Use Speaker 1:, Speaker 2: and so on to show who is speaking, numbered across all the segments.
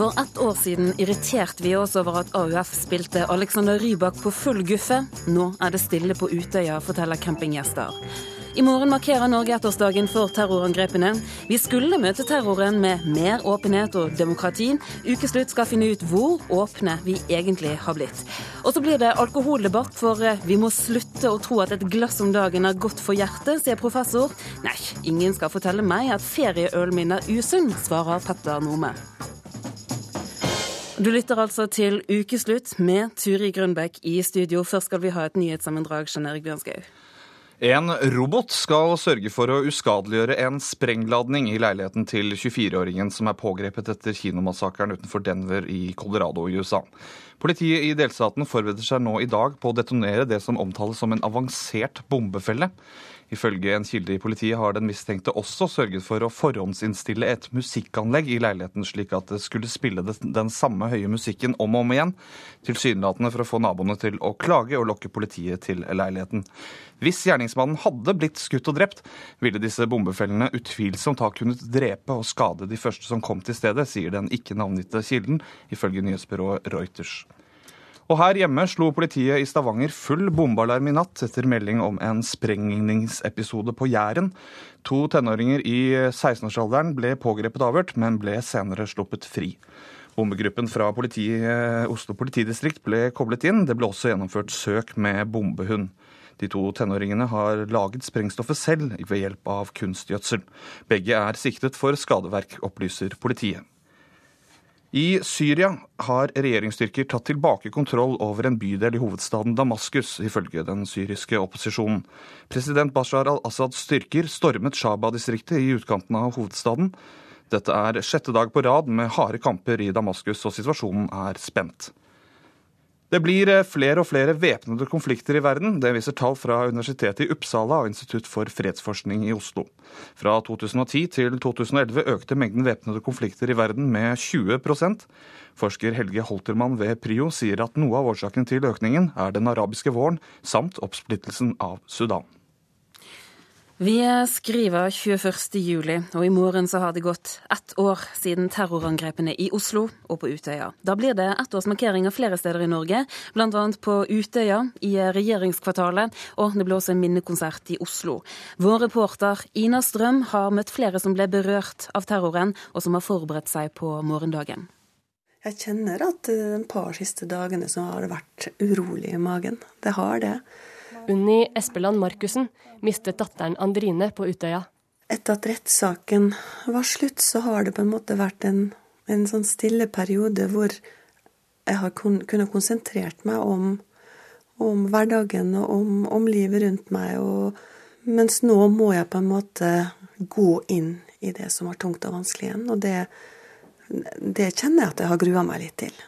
Speaker 1: For ett år siden irriterte vi oss over at AUF spilte Alexander Rybak på full guffe. Nå er det stille på Utøya, forteller campinggjester. I morgen markerer Norge ettårsdagen for terrorangrepene. Vi skulle møte terroren med mer åpenhet og demokrati. Ukeslutt skal finne ut hvor åpne vi egentlig har blitt. Og så blir det alkoholdebatt, for eh, vi må slutte å tro at et glass om dagen er godt for hjertet, sier professor. Nei, ingen skal fortelle meg at ferieølen min er usunn, svarer Petter Nome. Du lytter altså til Ukeslutt med Turi Grønbekk i studio. Først skal vi ha et nyhetssammendrag, Jean Erik Bjørnskaug.
Speaker 2: En robot skal sørge for å uskadeliggjøre en sprengladning i leiligheten til 24-åringen som er pågrepet etter kinomassakren utenfor Denver i Colorado i USA. Politiet i delstaten forbereder seg nå i dag på å detonere det som omtales som en avansert bombefelle. Ifølge en kilde i politiet har den mistenkte også sørget for å forhåndsinnstille et musikkanlegg i leiligheten, slik at det skulle spille den samme høye musikken om og om igjen, tilsynelatende for å få naboene til å klage og lokke politiet til leiligheten. Hvis gjerningsmannen hadde blitt skutt og drept, ville disse bombefellene utvilsomt ha kunnet drepe og skade de første som kom til stedet, sier den ikke navngitte kilden, ifølge nyhetsbyrået Reuters. Og her hjemme slo politiet i Stavanger full bombealarm i natt etter melding om en sprengningsepisode på Jæren. To tenåringer i 16-årsalderen ble pågrepet avhørt, men ble senere sluppet fri. Bombegruppen fra politi, Oslo politidistrikt ble koblet inn. Det ble også gjennomført søk med bombehund. De to tenåringene har laget sprengstoffet selv ved hjelp av kunstgjødsel. Begge er siktet for skadeverk, opplyser politiet. I Syria har regjeringsstyrker tatt tilbake kontroll over en bydel i hovedstaden Damaskus, ifølge den syriske opposisjonen. President Bashar al-Assads styrker stormet Shaba-distriktet i utkanten av hovedstaden. Dette er sjette dag på rad med harde kamper i Damaskus, og situasjonen er spent. Det blir eh, flere og flere væpnede konflikter i verden. Det viser tall fra Universitetet i Uppsala og Institutt for fredsforskning i Oslo. Fra 2010 til 2011 økte mengden væpnede konflikter i verden med 20% Forsker Helge Holtermann ved PRIO sier at noe av årsaken til økningen er den arabiske våren samt oppsplittelsen av Sudan.
Speaker 1: Vi skriver 21. juli, og i morgen så har det gått ett år siden terrorangrepene i Oslo og på Utøya. Da blir det ettårsmarkeringer flere steder i Norge, bl.a. på Utøya, i regjeringskvartalet, og det blir også en minnekonsert i Oslo. Vår reporter Ina Strøm har møtt flere som ble berørt av terroren, og som har forberedt seg på morgendagen.
Speaker 3: Jeg kjenner at de par siste dagene så har det vært urolig i magen. Det har det.
Speaker 4: Unni Espeland Markussen mistet datteren Andrine på Utøya.
Speaker 3: Etter at rettssaken var slutt, så har det på en måte vært en, en sånn stille periode hvor jeg har kun, kunnet konsentrert meg om, om hverdagen og om, om, livet rundt meg. Og, mens nå må jeg på en måte gå inn i det som var tungt og vanskelig igjen. Og det, det kjenner jeg at jeg har grua meg litt til.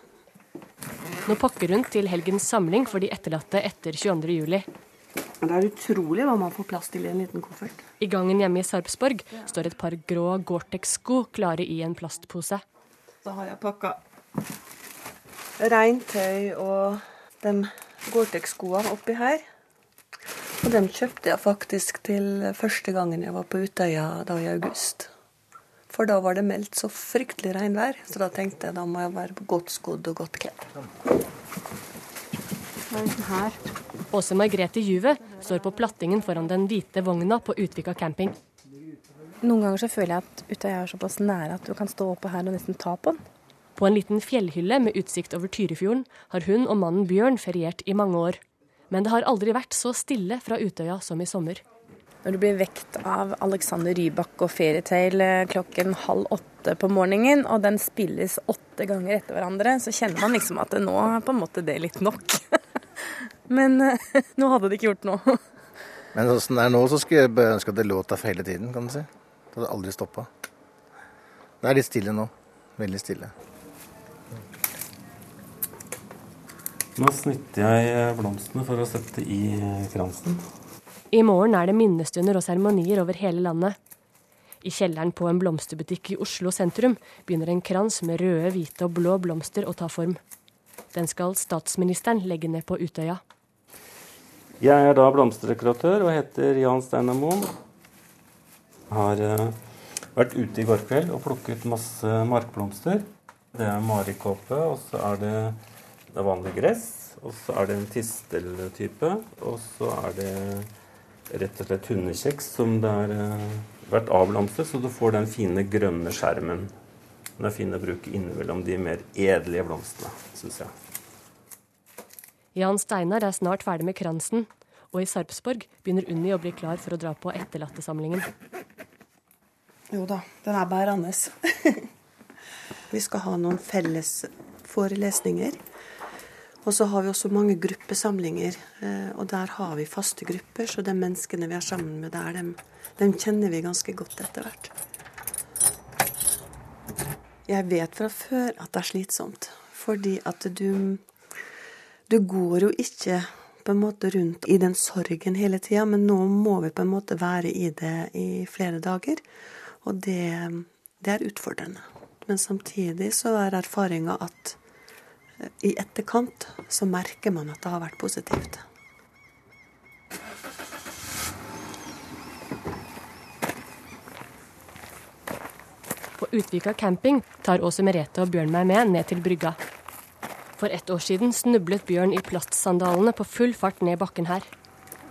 Speaker 4: Nå pakker hun til helgens samling for de etterlatte etter 22.07.
Speaker 3: Det er utrolig hva man får plass til i en liten koffert.
Speaker 4: I gangen hjemme i Sarpsborg står et par grå Gore-Tex-sko klare i en plastpose.
Speaker 3: Så har jeg pakka regntøy og de Gore-Tex-skoene oppi her. Og dem kjøpte jeg faktisk til første gangen jeg var på Utøya da i august. For da var det meldt så fryktelig regnvær, så da tenkte jeg da må jeg være godt skodd og godt kledd.
Speaker 4: Her. Åse Margrethe Juve står på plattingen foran den hvite vogna på Utvika camping.
Speaker 5: Noen ganger så føler jeg at Utøya er såpass nære at du kan stå oppe her og nesten ta på den.
Speaker 4: På en liten fjellhylle med utsikt over Tyrifjorden har hun og mannen Bjørn feriert i mange år. Men det har aldri vært så stille fra Utøya som i sommer.
Speaker 5: Når du blir vekt av Alexander Rybak og Fairytale klokken halv åtte på morgenen, og den spilles åtte ganger etter hverandre, så kjenner man liksom at nå er på en måte det litt nok. Men eh, nå hadde det ikke gjort noe.
Speaker 6: Men sånn det er nå, så skulle jeg ønske at det låt der hele tiden, kan du si. Det hadde aldri stoppa. Det er litt stille nå. Veldig stille.
Speaker 7: Nå snitter jeg blomstene for å sette i kransen.
Speaker 4: I morgen er det minnestunder og seremonier over hele landet. I kjelleren på en blomsterbutikk i Oslo sentrum begynner en krans med røde, hvite og blå blomster å ta form. Den skal statsministeren legge ned på Utøya.
Speaker 7: Jeg er da blomsterdekoratør og heter Jan Steinar Moen. Har uh, vært ute i går kveld og plukket masse markblomster. Det er marikåpe, og så er det, vanlig gress. Og så er det en tisteltype. Og så er det rett og slett hundekjeks som det har eh, vært avlamset, så du får den fine grønne skjermen. Den er fin å bruke innimellom de mer edle blomstene, syns jeg.
Speaker 4: Jan Steinar er snart ferdig med kransen, og i Sarpsborg begynner Unni å bli klar for å dra på etterlattesamlingen.
Speaker 3: Jo da, den er bærende. vi skal ha noen felles forelesninger. Og så har vi også mange gruppesamlinger, eh, og der har vi faste grupper. Så de menneskene vi er sammen med der, dem, dem kjenner vi ganske godt etter hvert. Jeg vet fra før at det er slitsomt, fordi at du Du går jo ikke på en måte rundt i den sorgen hele tida, men nå må vi på en måte være i det i flere dager. Og det, det er utfordrende. Men samtidig så er erfaringa at i etterkant så merker man at det har vært positivt.
Speaker 4: På Utvika camping tar Åse Merete og Bjørn meg med ned til brygga. For ett år siden snublet Bjørn i plastsandalene på full fart ned bakken her.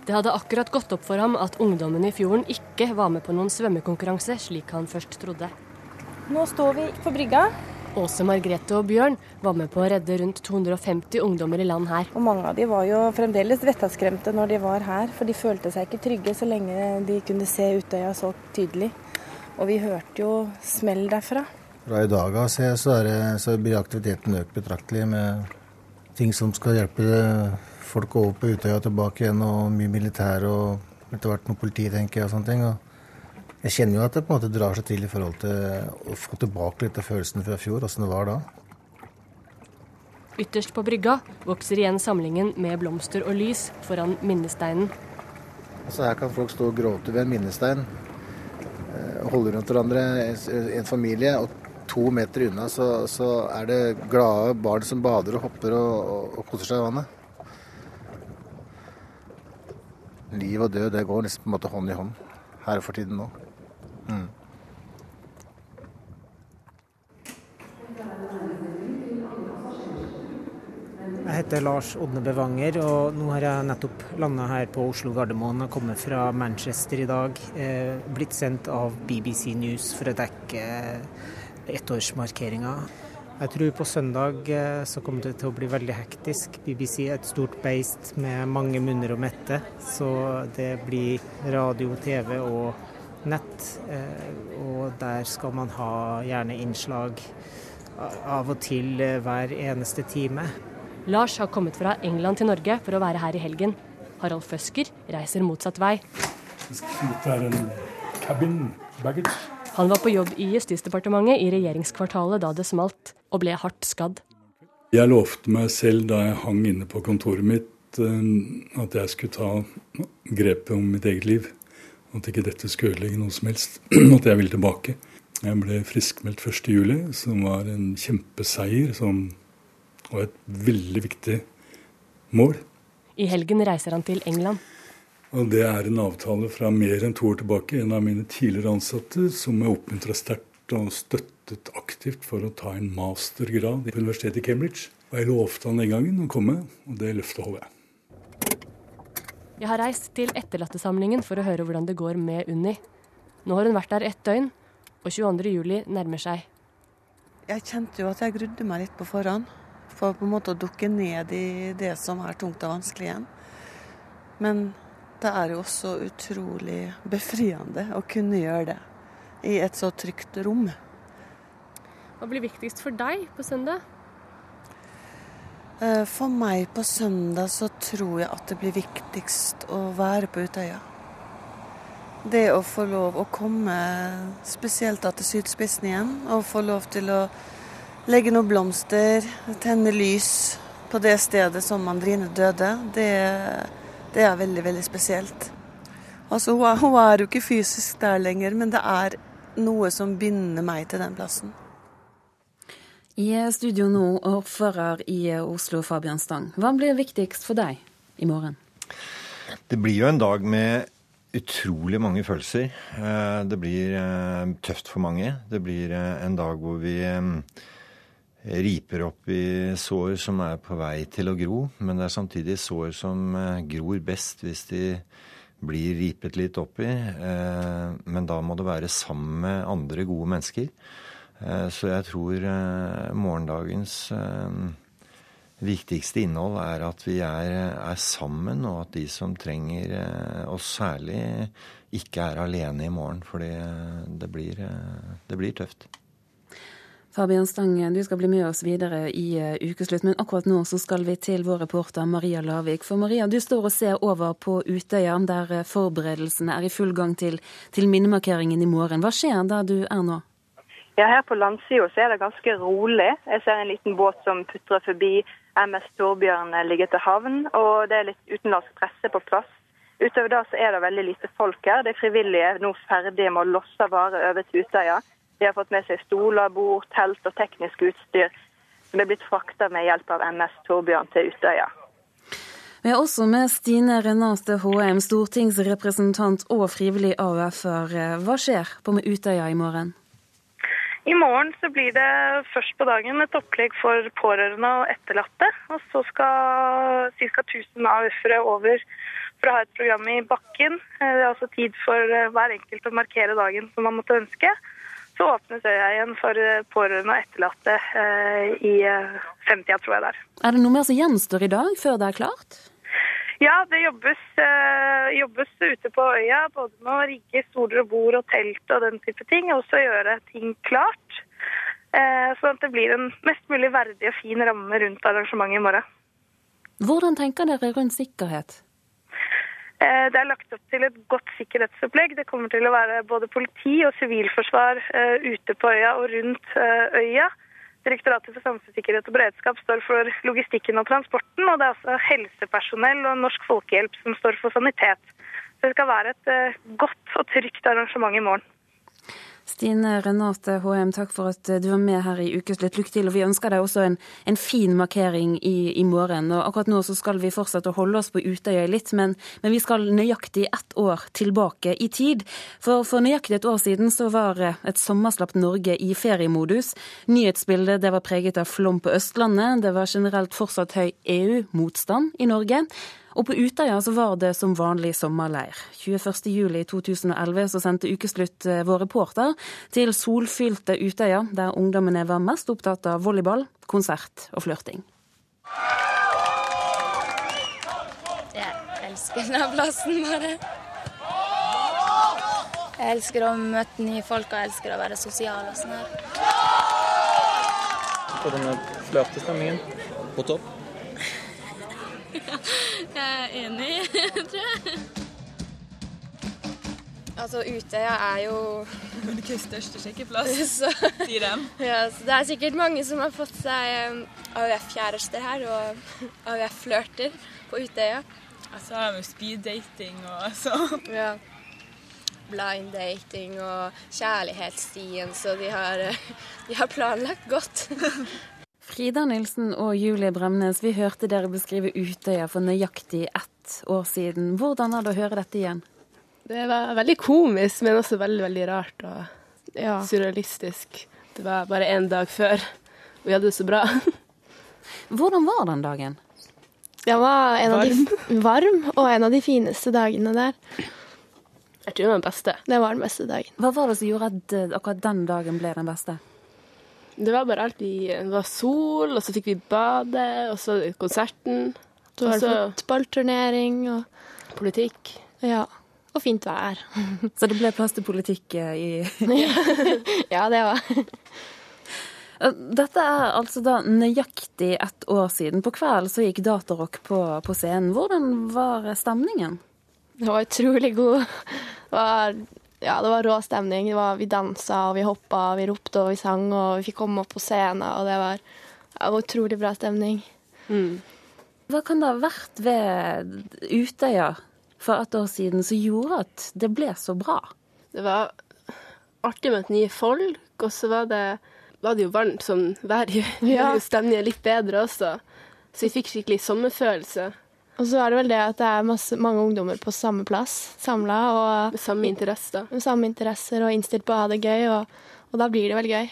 Speaker 4: Det hadde akkurat gått opp for ham at ungdommene i fjorden ikke var med på noen svømmekonkurranse, slik han først trodde.
Speaker 5: Nå står vi på brygga.
Speaker 4: Åse Margrethe og Bjørn var med på å redde rundt 250 ungdommer i land her.
Speaker 5: Og mange av de var jo fremdeles vettaskremte når de var her, for de følte seg ikke trygge så lenge de kunne se Utøya så tydelig. Og vi hørte jo smell derfra.
Speaker 6: Fra i dag av så, det, så blir aktiviteten økt betraktelig med ting som skal hjelpe folk over på Utøya tilbake igjen, og mye militær og etter hvert noe politi, tenker jeg, og sånne ting. Og jeg kjenner jo at det på en måte drar seg til i forhold til å få tilbake litt av følelsene fra fjor, åssen det var da.
Speaker 4: Ytterst på brygga vokser igjen samlingen med blomster og lys foran minnesteinen.
Speaker 6: Altså her kan folk stå og gråte ved en minnestein, eh, holde rundt hverandre, en familie. Og to meter unna så, så er det glade barn som bader og hopper og, og, og koser seg i vannet. Liv og død det går nesten på en måte hånd i hånd her for tiden nå. Mm.
Speaker 8: Jeg heter Lars Odne Bevanger, og nå har jeg nettopp landa her på Oslo Gardermoen og kommet fra Manchester i dag. Eh, blitt sendt av BBC News for å dekke ettårsmarkeringa. Jeg tror på søndag eh, så kommer det til å bli veldig hektisk. BBC er et stort beist med mange munner å mette, så det blir radio, TV og nett. Eh, og der skal man ha gjerne innslag av og til eh, hver eneste time.
Speaker 4: Lars har kommet fra England til Norge for å være her i helgen. Harald Føsker reiser motsatt vei. Han var på jobb i Justisdepartementet i regjeringskvartalet da det smalt, og ble hardt skadd.
Speaker 9: Jeg lovte meg selv da jeg hang inne på kontoret mitt eh, at jeg skulle ta grepet om mitt eget liv. At ikke dette skulle ødelegge noe som helst. At jeg ville tilbake. Jeg ble friskmeldt 1.7, som var en kjempeseier som, og et veldig viktig mål.
Speaker 4: I helgen reiser han til England.
Speaker 9: Og Det er en avtale fra mer enn to år tilbake. En av mine tidligere ansatte som jeg oppmuntra sterkt og støttet aktivt for å ta en mastergrad på universitetet i Cambridge. Og Jeg lovte han den gangen å komme, og det løftet holder jeg.
Speaker 4: Jeg har reist til etterlattesamlingen for å høre hvordan det går med Unni. Nå har hun vært der ett døgn, og 22. juli nærmer seg.
Speaker 3: Jeg kjente jo at jeg grudde meg litt på forhånd, for på en måte å dukke ned i det som er tungt og vanskelig igjen. Men det er jo også utrolig befriende å kunne gjøre det i et så trygt rom.
Speaker 4: Hva blir viktigst for deg på søndag?
Speaker 3: Eh, for meg på søndag så tror jeg at det blir viktigst å være på Utøya. Det å få lov å komme spesielt til sydspissen igjen, og få lov til å legge noen blomster, tenne lys på det stedet som Andrine døde, det, det er veldig, veldig spesielt. Altså, hun er, hun er jo ikke fysisk der lenger, men det er noe som binder meg til den plassen.
Speaker 1: I studio nå, ordfører i Oslo, Fabian Stang. Hva blir viktigst for deg i morgen?
Speaker 10: Det blir jo en dag med utrolig mange følelser. Eh, det blir eh, tøft for mange. Det blir eh, en dag hvor vi riper opp i sår som er på vei til å gro. Men det er samtidig sår som eh, gror best hvis de blir ripet litt opp i. Eh, men da må det være sammen med andre gode mennesker. Eh, så jeg tror morgendagens viktigste innhold er at vi er, er, sammen, og at de som trenger oss særlig, ikke er alene i morgen. For det, blir, det blir tøft.
Speaker 1: Fabian Stange, du skal bli med oss videre i ukeslutt, men akkurat nå så skal vi til vår reporter Maria Lavik. For Maria, du står og ser over på Utøya, der forberedelsene er i full gang til, til minnemarkeringen i morgen. Hva skjer der du er nå?
Speaker 11: Ja, Her på landsida er det ganske rolig. Jeg ser en liten båt som putrer forbi. MS Torbjørn ligger til havn, og det er litt utenlandsk presse på plass. Utover det så er det veldig lite folk her. De frivillige er nå ferdige med å losse varer over til Utøya. De har fått med seg stoler, bord, telt og teknisk utstyr som er blitt frakta med hjelp av MS Torbjørn til Utøya.
Speaker 1: Vi er også med Stine Renate Håheim, stortingsrepresentant og frivillig AUF-er. Hva skjer på med Utøya i morgen?
Speaker 12: I morgen så blir det først på dagen et opplegg for pårørende og etterlatte. Og så skal ca. 1000 AUF-ere over for å ha et program i bakken. Det er altså tid for hver enkelt å markere dagen som man måtte ønske så åpnes øya igjen for eh, pårørende og etterlatte eh, i eh, femtida, tror jeg det er.
Speaker 1: Er det noe mer som gjenstår i dag, før det er klart?
Speaker 12: Ja, det jobbes, jobbes, ute på øya. Både med å rigge stoler og bord og telt og den type ting. Og også gjøre ting klart. Sånn at det blir en mest mulig verdig og fin ramme rundt arrangementet i morgen.
Speaker 1: Hvordan tenker dere rundt sikkerhet?
Speaker 12: Eh, det er lagt opp til et godt sikkerhetsopplegg. Det kommer til å være både politi og sivilforsvar eh, ute på øya og rundt eh, øya. Direktoratet for samfunnssikkerhet og beredskap står for logistikken og transporten. Og det er også helsepersonell og Norsk Folkehjelp som står for sanitet. Så det skal være et godt og trygt arrangement i morgen.
Speaker 1: Stine Renate HM, takk for at du var med her i Ukeslutt. Lykke til. Og vi ønsker deg også en, en fin markering i, i, morgen. Og akkurat nå så skal vi fortsette å holde oss på Utøya litt, men, men, vi skal nøyaktig ett år tilbake i tid. For, for nøyaktig et år siden så var et sommerslapt Norge i feriemodus. Nyhetsbildet det var preget av flom på Østlandet. Det var generelt fortsatt høy EU-motstand i Norge. Og på Utøya så var det som vanlig sommerleir. 21.07.2011 så sendte Ukeslutt eh, vår reporter til solfylte Utøya, der ungdommene var mest opptatt av volleyball, konsert og flørting.
Speaker 13: Jeg elsker denne plassen, bare. Jeg elsker å møte nye folk og jeg elsker å være sosial og sånn her.
Speaker 14: Og denne flørtestemningen på topp?
Speaker 15: Jeg er enig, tror jeg.
Speaker 16: Altså, Utøya er jo
Speaker 15: Norges største sjekkeplass, sier de.
Speaker 16: Ja, så det er sikkert mange som har fått seg um, AUF-kjærester her, og AUF-flørter på Utøya.
Speaker 15: Så har de jo speed-dating og sånn.
Speaker 16: Ja. Blind dating og kjærlighetsstien, så de har, de har planlagt godt.
Speaker 1: Frida Nilsen og Julie Bremnes, vi hørte dere beskrive Utøya for nøyaktig ett år siden. Hvordan er det å høre dette igjen?
Speaker 17: Det var veldig komisk, men også veldig, veldig rart og ja. surrealistisk. Det var bare én dag før, og vi hadde det så bra.
Speaker 1: Hvordan var den dagen?
Speaker 16: Den var en varm. Av de, varm, og en av de fineste dagene der.
Speaker 17: Jeg tror det var den beste.
Speaker 16: Det var den beste dagen.
Speaker 1: Hva var det som gjorde at eh, akkurat den dagen ble den beste?
Speaker 17: Det var bare alltid Det var sol, og så fikk vi bade, og så konserten.
Speaker 16: Så var det fotballturnering og
Speaker 17: Politikk.
Speaker 16: Ja. Og fint vær.
Speaker 1: så det ble plass til politikk eh, i
Speaker 16: Ja, det var
Speaker 1: dette er altså da nøyaktig ett år siden. På kvelden så gikk Datarock på, på scenen. Hvordan var stemningen?
Speaker 16: Det var utrolig god. Det var ja, det var rå stemning. Det var, vi dansa og vi hoppa, vi ropte og vi sang, og vi fikk komme opp på scenen, og det var, ja, det var utrolig bra stemning. Mm.
Speaker 1: Hva kan det ha vært ved Utøya for et år siden som gjorde at det ble så bra?
Speaker 17: Det var artig med nye folk, og så var det, var det jo varmt som vær. Ja. Stemningen litt bedre også. Så vi fikk skikkelig sommerfølelse.
Speaker 16: Og så er det vel det at det er masse, mange ungdommer på samme plass samla.
Speaker 17: Med samme interesser.
Speaker 16: Med samme interesser og innstilt på å ha det gøy, og, og, da blir det vel gøy.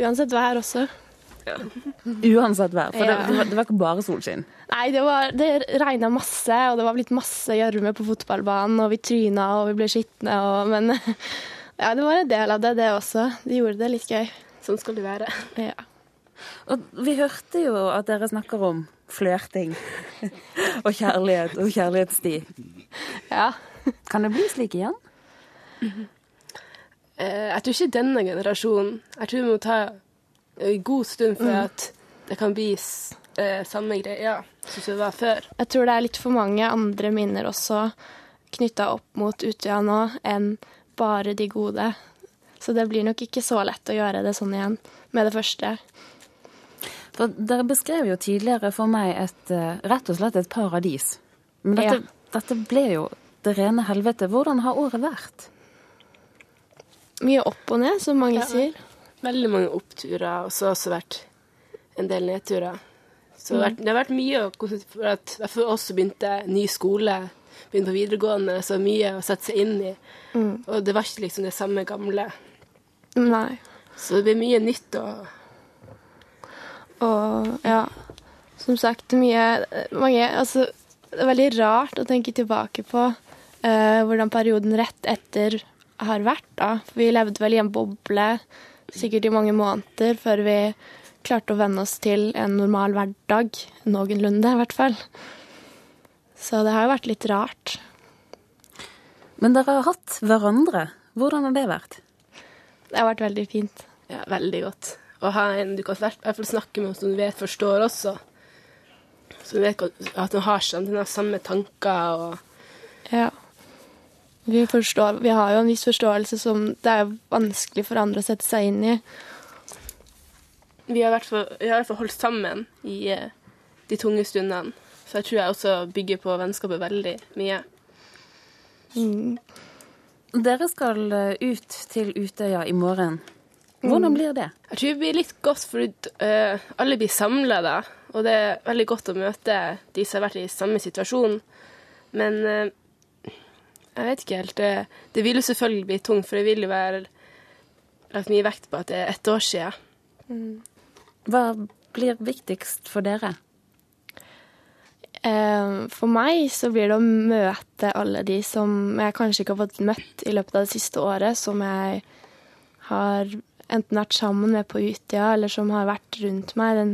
Speaker 16: Uansett vær også.
Speaker 1: Uansett vær. For det, det, var, det var ikke bare solskinn.
Speaker 16: Nei, det, var, det regna masse, og det var blitt masse gjørme på fotballbanen, og vi tryna og vi ble skitne, og Men ja, det var en del av det, det også. Det gjorde det litt gøy.
Speaker 17: Sånn skal det være.
Speaker 16: Ja.
Speaker 1: Og vi hørte jo at dere snakker om flørting og kjærlighet og kjærlighetssti.
Speaker 16: Ja.
Speaker 1: Kan det bli slik igjen?
Speaker 17: Eh, jeg tror ikke denne generasjonen. Jeg tror vi må ta en god stund for at det kan bli eh, samme greia som det var før.
Speaker 16: Jeg tror det er litt for mange andre minner også knytta opp mot Utøya nå enn bare de gode. Så det blir nok ikke så lett å gjøre det sånn igjen med det første.
Speaker 1: For Dere beskrev jo tidligere for meg et, eh, rett og slett et paradis. Men dette,
Speaker 16: Ja.
Speaker 1: dette ble jo det rene helvete. Hvordan har året vært?
Speaker 16: Mye opp og ned, som mange
Speaker 17: Ja.
Speaker 16: sier.
Speaker 17: Veldig mange oppturer, og så har det også vært en del nedturer. Så det har vært, det har vært mye å for at for oss begynte ny skole, begynte på videregående, så mye å sette seg inn i.
Speaker 16: Mm.
Speaker 17: Og det var ikke liksom det samme gamle.
Speaker 16: Nei.
Speaker 17: Så det blir mye nytt og
Speaker 16: Og ja, som sagt, mye mange, altså, Det er veldig rart å tenke tilbake på uh, hvordan perioden rett etter har vært. da. For vi levde vel i en boble sikkert i mange måneder før vi klarte å venne oss til en normal hverdag. Noenlunde, i hvert fall. Så det har jo vært litt rart.
Speaker 1: Men dere har hatt hverandre. Hvordan har det vært?
Speaker 16: Det har vært veldig fint.
Speaker 17: Ja, veldig godt. Å ha en du kan i hvert fall snakke med, som du vet forstår også. Så du vet at du har sånn, den har samme tanker og
Speaker 16: Ja. Vi, forstår, vi har jo en viss forståelse som det er vanskelig for andre å sette seg inn i.
Speaker 17: Vi har i hvert fall, i hvert fall holdt sammen i eh, de tunge stundene. Så jeg tror jeg også bygger på vennskapet veldig mye.
Speaker 16: Mm.
Speaker 1: Dere skal eh, ut til Utøya i morgen. Hvordan
Speaker 17: Mm.
Speaker 1: blir det?
Speaker 17: Jeg tror det blir litt godt, for eh, alle blir samla da. Og det er veldig godt å møte de som har vært i samme situasjon. Men eh, jeg vet ikke helt. Det, det vil jo selvfølgelig bli tungt, for det vil jo være lagt mye vekt på at det er ett år siden.
Speaker 1: Hva blir viktigst for dere?
Speaker 16: Eh, For meg så blir det å møte alle de som jeg kanskje ikke har fått møtt i løpet av det siste året, som jeg har enten vært sammen med på Utøya, eller som har vært rundt meg den,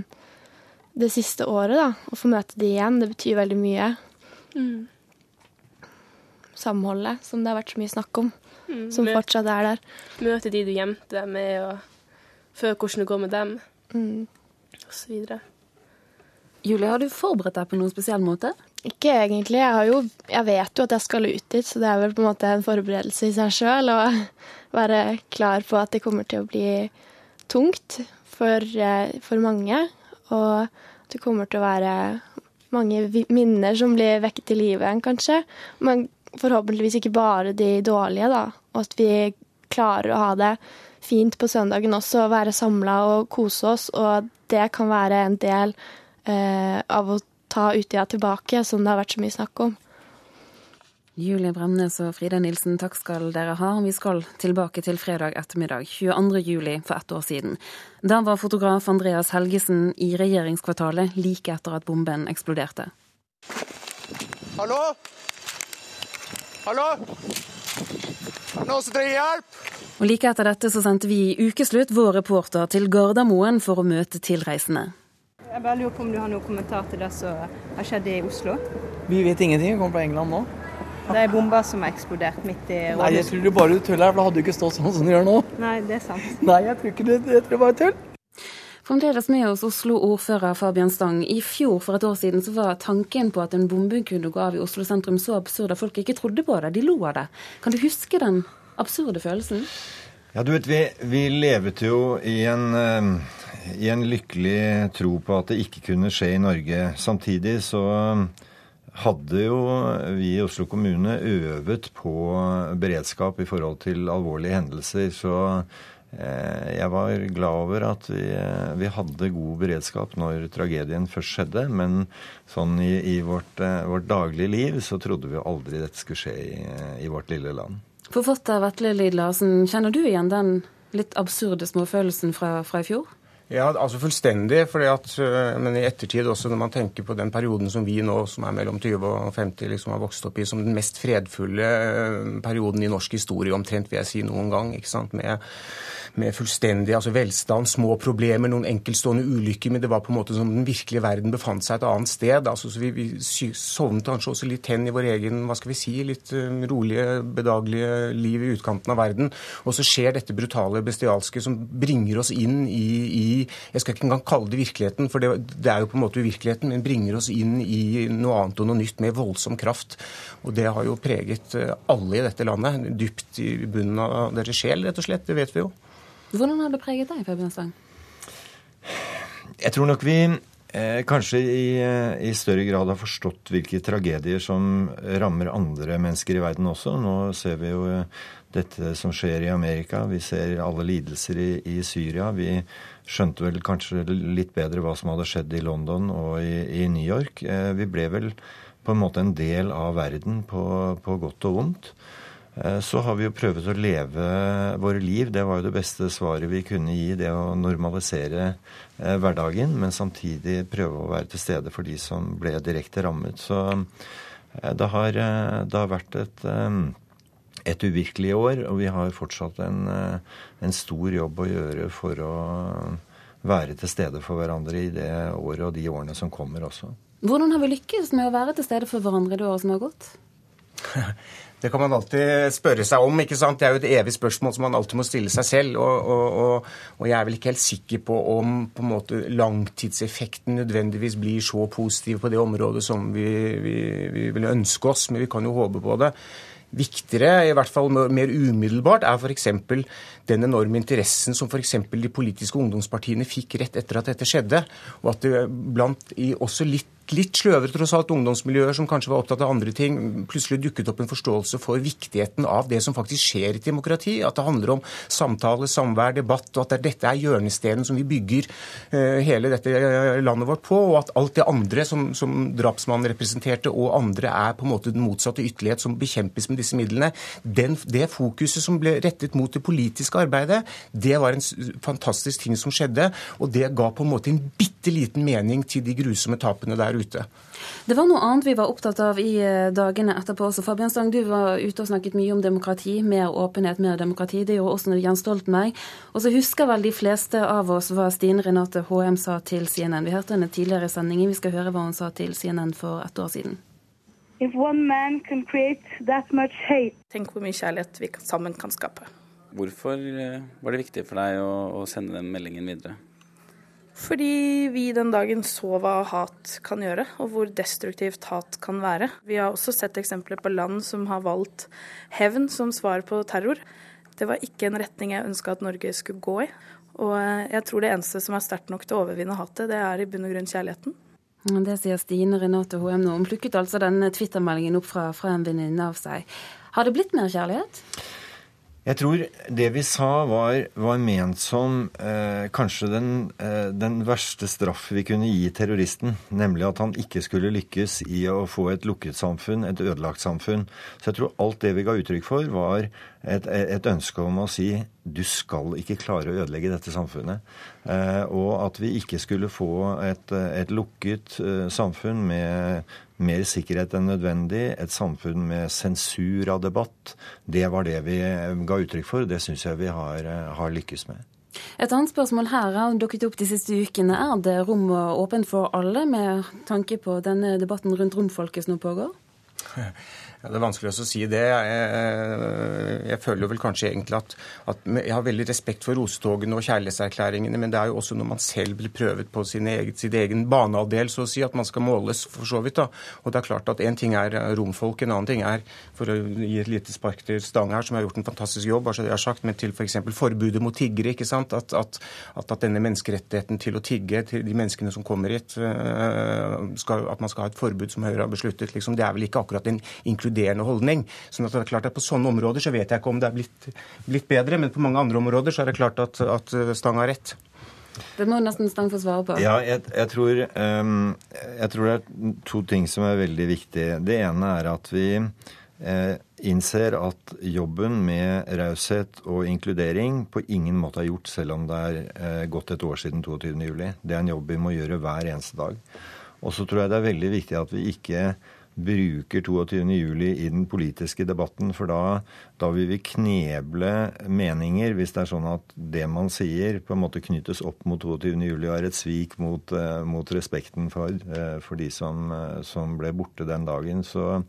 Speaker 16: det siste året. da. Å få møte de igjen, det betyr veldig mye.
Speaker 17: Mm.
Speaker 16: Samholdet, som det har vært så mye snakk om,
Speaker 17: Mm,
Speaker 16: som
Speaker 17: møte,
Speaker 16: fortsatt er der.
Speaker 17: Møte de du gjemte deg med, og føle hvordan det går med dem,
Speaker 16: Mm.
Speaker 17: og så videre.
Speaker 1: Julie, har du forberedt deg på noen spesiell måte?
Speaker 16: Ikke egentlig. Jeg, jo, jeg vet jo at jeg skal ut dit, så det er vel på en måte en forberedelse i seg sjøl å være klar på at det kommer til å bli tungt for, eh, for mange. Og det kommer til å være mange minner som blir vekket til live igjen, kanskje. Men forhåpentligvis ikke bare de dårlige, da. Og at vi klarer å ha det fint på søndagen også, og være samla og kose oss. Og det kan være en del av å ta Utøya tilbake, som det har vært så mye snakk om.
Speaker 1: Julie Bremnes og Frida Nilsen, takk skal dere ha. Vi skal tilbake til fredag ettermiddag 22. juli for ett år siden. Da var fotograf Andreas Helgesen i regjeringskvartalet like etter at bomben eksploderte.
Speaker 18: Hallo? Hallo? Noen som trenger hjelp?
Speaker 1: Og Like etter dette så sendte vi i ukeslutt vår reporter til Gardermoen for å møte tilreisende.
Speaker 19: Jeg bare lurer på om du har noen kommentar til det som har skjedd i Oslo?
Speaker 20: Vi vet ingenting. Vi kommer fra England nå.
Speaker 19: Det er bomber som har eksplodert midt i
Speaker 20: Nei, jeg tror du bare tuller, for da hadde du ikke stått sånn som du gjør nå.
Speaker 19: Nei, det er sant.
Speaker 20: Nei, jeg tror ikke det. Jeg tror det bare tull.
Speaker 1: Fremdeles med oss Oslo-ordfører Fabian Stang. I fjor for et år siden så var tanken på at en bombe kunne gå av i Oslo sentrum så absurd at folk ikke trodde på det. De lo av det. Kan du huske den absurde følelsen?
Speaker 10: Ja, du vet, vi, vi levde jo i en, eh, i en lykkelig tro på at det ikke kunne skje i Norge. Samtidig så hadde jo vi i Oslo kommune øvet på beredskap i forhold til alvorlige hendelser. Så eh, jeg var glad over at vi, eh, vi hadde god beredskap når tragedien først skjedde. Men sånn i, i vårt, eh, vårt daglige liv så trodde vi aldri dette skulle skje i, i vårt lille land.
Speaker 1: Forfatter Vetle Lid Larsen, kjenner du igjen den litt absurde småfølelsen fra, fra i fjor?
Speaker 21: Ja, altså fullstendig. At, øh, men i ettertid også, når man tenker på den perioden som vi nå, som er mellom 20 og 50, liksom har vokst opp i som den mest fredfulle øh, perioden i norsk historie, omtrent, vil jeg si, noen gang. ikke sant, med med fullstendig altså velstand, små problemer, noen enkeltstående ulykker, men det var på en måte som den virkelige verden befant seg et annet sted. Altså, så vi, vi sovnet kanskje også litt hen i vår egen hva skal vi si, litt um, rolige, bedagelige liv i utkanten av verden. Og så skjer dette brutale, bestialske som bringer oss inn i, i Jeg skal ikke engang kalle det virkeligheten, for det, det er jo på en måte uvirkeligheten, men bringer oss inn i noe annet og noe nytt med voldsom kraft. Og det har jo preget uh, alle i dette landet, dypt i bunnen av deres sjel, rett og slett. Det vet vi jo.
Speaker 1: Hvordan har det preget deg, Fabian Stang?
Speaker 10: Jeg tror nok vi eh, kanskje i, eh, i, større grad har forstått hvilke tragedier som rammer andre mennesker i verden også. Nå ser vi jo eh, dette som skjer i Amerika. Vi ser alle lidelser i, i Syria. Vi skjønte vel kanskje litt bedre hva som hadde skjedd i London og i, i New York. Eh, vi ble vel på en måte en del av verden på, på godt og vondt. Eh, så har vi jo prøvd å leve våre liv. Det var jo det beste svaret vi kunne gi. Det å normalisere eh, hverdagen, men samtidig prøve å være til stede for de som ble direkte rammet. Så eh, det har, det har vært et, et uvirkelig år, og vi har fortsatt en, en stor jobb å gjøre for å være til stede for hverandre i det året og de årene som kommer også.
Speaker 1: Hvordan har vi lykkes med å være til stede for hverandre i det året som har gått?
Speaker 21: Det kan man alltid spørre seg om. ikke sant? Det er jo et evig spørsmål som man alltid må stille seg selv. Og, og, og, og jeg er vel ikke helt sikker på om på en måte, langtidseffekten nødvendigvis blir så positiv på det området som vi, vi, vi vil ønske oss, men vi kan jo håpe på det. Viktigere, i hvert fall mer umiddelbart, er f.eks. den enorme interessen som f.eks. de politiske ungdomspartiene fikk rett etter at dette skjedde. Og at det blant i også litt litt sløvere tross alt ungdomsmiljøer som kanskje var opptatt av andre ting, plutselig dukket opp en forståelse for viktigheten av det som faktisk skjer i et demokrati. At det handler om samtale, samvær, debatt, og at dette er hjørnestenen som vi bygger uh, hele dette eh, landet vårt på. Og at alt det andre som, som drapsmannen representerte, og andre er på en måte den motsatte ytterlighet som bekjempes med disse midlene. Den, det fokuset som ble rettet mot det politiske arbeidet, det var en fantastisk ting som skjedde. Og det ga på en måte en bitte liten mening til de grusomme tapene der ute ute.
Speaker 1: Det var noe annet vi var opptatt av i eh, dagene etterpå også. Fabian Stang, du var ute og snakket mye om demokrati. Mer åpenhet, mer demokrati. Det gjorde også Jens Stoltenberg. Og så husker vel de fleste av oss hva Stine Renate HM sa til CNN. Vi hørte henne tidligere i sendingen. Vi skal høre hva hun sa til CNN for ett år siden.
Speaker 12: If one man can that much hate.
Speaker 5: Tenk hvor mye kjærlighet vi sammen kan skape.
Speaker 14: Hvorfor eh, var det viktig for deg å, å sende den meldingen videre?
Speaker 5: Fordi vi den dagen så hva hat kan gjøre, og hvor destruktivt hat kan være. Vi har også sett eksempler på land som har valgt hevn som svar på terror. Det var ikke en retning jeg ønska at Norge skulle gå i. Og jeg tror det eneste som er sterkt nok til å overvinne hatet, det er i bunn og grunn kjærligheten.
Speaker 1: Det sier Stine Renate Hoem nå. Hun plukket altså denne Twitter-meldingen opp fra, fra en venninne av seg. Har det blitt mer kjærlighet?
Speaker 10: Jeg tror det vi sa, var, var ment som eh, kanskje den, eh, den, verste straff vi kunne gi terroristen. Nemlig at han ikke skulle lykkes i å få et lukket samfunn, et ødelagt samfunn. Så jeg tror alt det vi ga uttrykk for, var et, et ønske om å si du skal ikke klare å ødelegge dette samfunnet. Eh, og at vi ikke skulle få et, et lukket eh, samfunn med mer sikkerhet enn nødvendig, et samfunn med sensur av debatt. Det var det vi ga uttrykk for. Det syns jeg vi har, har, lykkes med.
Speaker 1: Et annet spørsmål her har dukket opp de siste ukene. Er det rom åpent for alle, med tanke på denne debatten rundt romfolket som nå pågår?
Speaker 21: Ja, det er vanskelig å si det. Jeg, jeg, føler vel kanskje egentlig at, at, Jeg har veldig respekt for rosetogene og kjærlighetserklæringene, men det er jo også når man selv blir prøvet på sin egen, sin egen banehalvdel, så å si, at man skal måles, for så vidt. da. Og det er klart at Én ting er romfolk, en annen ting er, for å gi et lite spark til Stang her, som har gjort en fantastisk jobb, altså det er sagt, men til f.eks. For forbudet mot tiggere. ikke sant? At, at, at, denne menneskerettigheten til å tigge til de menneskene som kommer hit, øh, skal, at man skal ha et forbud som Høyre har besluttet, liksom, det er vel ikke akkurat en inkluderende inkluderende holdning. Sånn at det er klart at På sånne områder så vet jeg ikke om det er blitt, blitt bedre, men på mange andre områder så er det klart at, at Stang har rett.
Speaker 1: Det må nesten Stang få svare på.
Speaker 10: Ja, jeg, jeg, tror, um, jeg, tror, det er to ting som er veldig viktige. Det ene er at vi eh, innser at jobben med raushet og inkludering på ingen måte er gjort, selv om det er eh, gått et år siden 22.07. Det er en jobb vi må gjøre hver eneste dag. Og så tror jeg det er veldig viktig at vi ikke bruker 22.07. i den politiske debatten, for da, da, vil vi kneble meninger hvis det er sånn at det man sier, på en måte knyttes opp mot 22.07. og er et svik mot, uh, mot respekten for, uh, for de som, uh, som, ble borte den dagen. Så